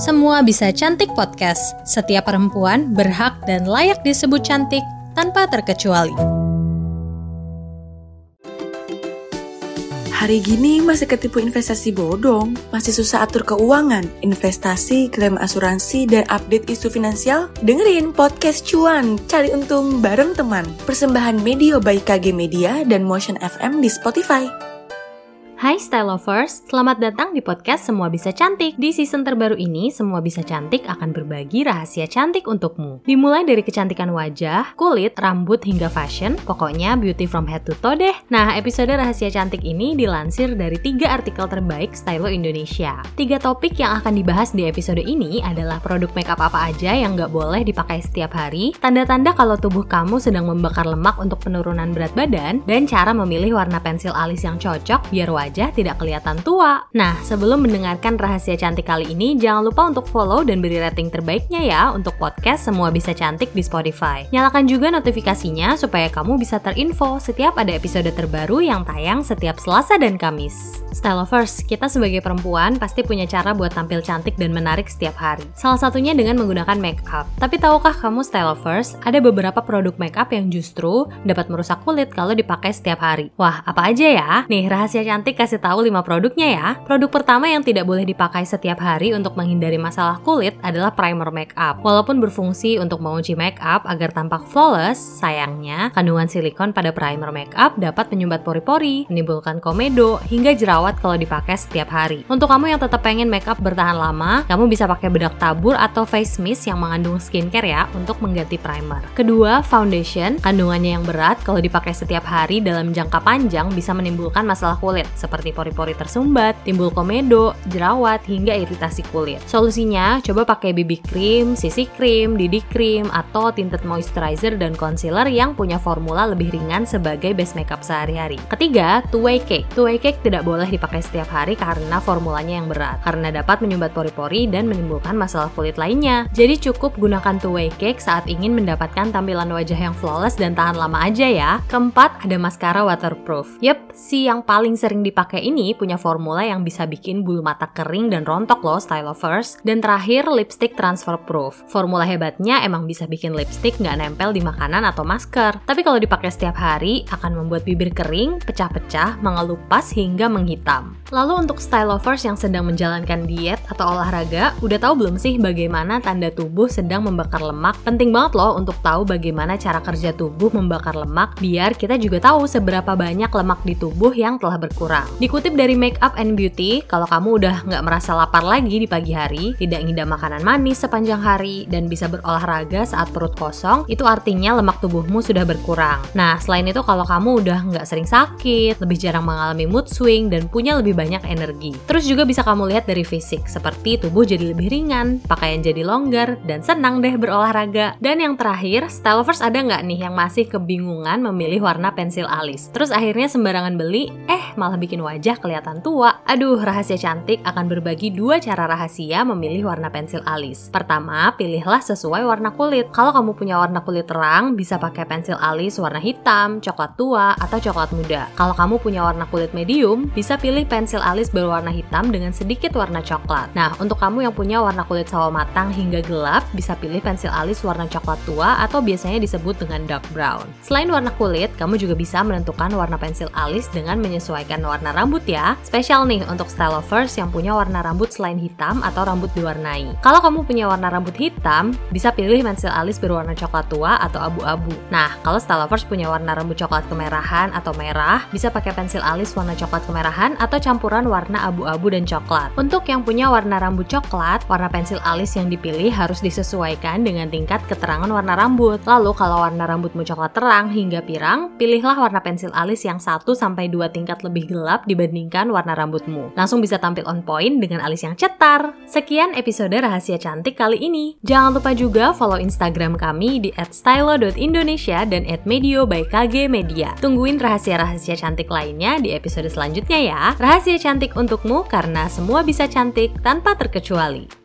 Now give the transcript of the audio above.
Semua Bisa Cantik Podcast. Setiap perempuan berhak dan layak disebut cantik tanpa terkecuali. Hari gini masih ketipu investasi bodong, masih susah atur keuangan, investasi, klaim asuransi, dan update isu finansial? Dengerin podcast cuan, cari untung bareng teman. Persembahan media by KG Media dan Motion FM di Spotify. Hai Style Lovers, selamat datang di podcast Semua Bisa Cantik. Di season terbaru ini, Semua Bisa Cantik akan berbagi rahasia cantik untukmu. Dimulai dari kecantikan wajah, kulit, rambut, hingga fashion, pokoknya beauty from head to toe deh. Nah, episode rahasia cantik ini dilansir dari tiga artikel terbaik Style Indonesia. Tiga topik yang akan dibahas di episode ini adalah produk makeup apa aja yang nggak boleh dipakai setiap hari, tanda-tanda kalau tubuh kamu sedang membakar lemak untuk penurunan berat badan, dan cara memilih warna pensil alis yang cocok biar wajah wajah tidak kelihatan tua. Nah, sebelum mendengarkan rahasia cantik kali ini, jangan lupa untuk follow dan beri rating terbaiknya ya untuk podcast Semua Bisa Cantik di Spotify. Nyalakan juga notifikasinya supaya kamu bisa terinfo setiap ada episode terbaru yang tayang setiap Selasa dan Kamis. Style lovers, kita sebagai perempuan pasti punya cara buat tampil cantik dan menarik setiap hari. Salah satunya dengan menggunakan make up. Tapi tahukah kamu style lovers, ada beberapa produk make up yang justru dapat merusak kulit kalau dipakai setiap hari. Wah, apa aja ya? Nih, rahasia cantik kasih tahu 5 produknya ya. Produk pertama yang tidak boleh dipakai setiap hari untuk menghindari masalah kulit adalah primer makeup. Walaupun berfungsi untuk mengunci makeup agar tampak flawless, sayangnya kandungan silikon pada primer makeup dapat menyumbat pori-pori, menimbulkan komedo, hingga jerawat kalau dipakai setiap hari. Untuk kamu yang tetap pengen makeup bertahan lama, kamu bisa pakai bedak tabur atau face mist yang mengandung skincare ya untuk mengganti primer. Kedua, foundation. Kandungannya yang berat kalau dipakai setiap hari dalam jangka panjang bisa menimbulkan masalah kulit seperti pori-pori tersumbat, timbul komedo, jerawat, hingga iritasi kulit. Solusinya, coba pakai BB cream, CC cream, DD cream, atau tinted moisturizer dan concealer yang punya formula lebih ringan sebagai base makeup sehari-hari. Ketiga, two-way cake. Two-way cake tidak boleh dipakai setiap hari karena formulanya yang berat, karena dapat menyumbat pori-pori dan menimbulkan masalah kulit lainnya. Jadi cukup gunakan two-way cake saat ingin mendapatkan tampilan wajah yang flawless dan tahan lama aja ya. Keempat, ada maskara waterproof. Yep, si yang paling sering dipakai pakai ini punya formula yang bisa bikin bulu mata kering dan rontok loh style lovers. Dan terakhir lipstick transfer proof. Formula hebatnya emang bisa bikin lipstick nggak nempel di makanan atau masker. Tapi kalau dipakai setiap hari akan membuat bibir kering, pecah-pecah, mengelupas hingga menghitam. Lalu untuk style lovers yang sedang menjalankan diet atau olahraga, udah tahu belum sih bagaimana tanda tubuh sedang membakar lemak? Penting banget loh untuk tahu bagaimana cara kerja tubuh membakar lemak biar kita juga tahu seberapa banyak lemak di tubuh yang telah berkurang. Dikutip dari Makeup and Beauty, kalau kamu udah nggak merasa lapar lagi di pagi hari, tidak ngidam makanan manis sepanjang hari, dan bisa berolahraga saat perut kosong, itu artinya lemak tubuhmu sudah berkurang. Nah, selain itu kalau kamu udah nggak sering sakit, lebih jarang mengalami mood swing, dan punya lebih banyak energi. Terus juga bisa kamu lihat dari fisik, seperti tubuh jadi lebih ringan, pakaian jadi longgar, dan senang deh berolahraga. Dan yang terakhir, style lovers ada nggak nih yang masih kebingungan memilih warna pensil alis? Terus akhirnya sembarangan beli, eh malah bikin bikin wajah kelihatan tua. Aduh, rahasia cantik akan berbagi dua cara rahasia memilih warna pensil alis. Pertama, pilihlah sesuai warna kulit. Kalau kamu punya warna kulit terang, bisa pakai pensil alis warna hitam, coklat tua, atau coklat muda. Kalau kamu punya warna kulit medium, bisa pilih pensil alis berwarna hitam dengan sedikit warna coklat. Nah, untuk kamu yang punya warna kulit sawo matang hingga gelap, bisa pilih pensil alis warna coklat tua atau biasanya disebut dengan dark brown. Selain warna kulit, kamu juga bisa menentukan warna pensil alis dengan menyesuaikan warna warna rambut ya. Spesial nih untuk style lovers yang punya warna rambut selain hitam atau rambut diwarnai. Kalau kamu punya warna rambut hitam, bisa pilih pensil alis berwarna coklat tua atau abu-abu. Nah, kalau style lovers punya warna rambut coklat kemerahan atau merah, bisa pakai pensil alis warna coklat kemerahan atau campuran warna abu-abu dan coklat. Untuk yang punya warna rambut coklat, warna pensil alis yang dipilih harus disesuaikan dengan tingkat keterangan warna rambut. Lalu kalau warna rambutmu coklat terang hingga pirang, pilihlah warna pensil alis yang 1 sampai 2 tingkat lebih gelap gelap dibandingkan warna rambutmu. Langsung bisa tampil on point dengan alis yang cetar. Sekian episode Rahasia Cantik kali ini. Jangan lupa juga follow Instagram kami di @stylo.indonesia dan @medio by KG Media. Tungguin rahasia-rahasia cantik lainnya di episode selanjutnya ya. Rahasia cantik untukmu karena semua bisa cantik tanpa terkecuali.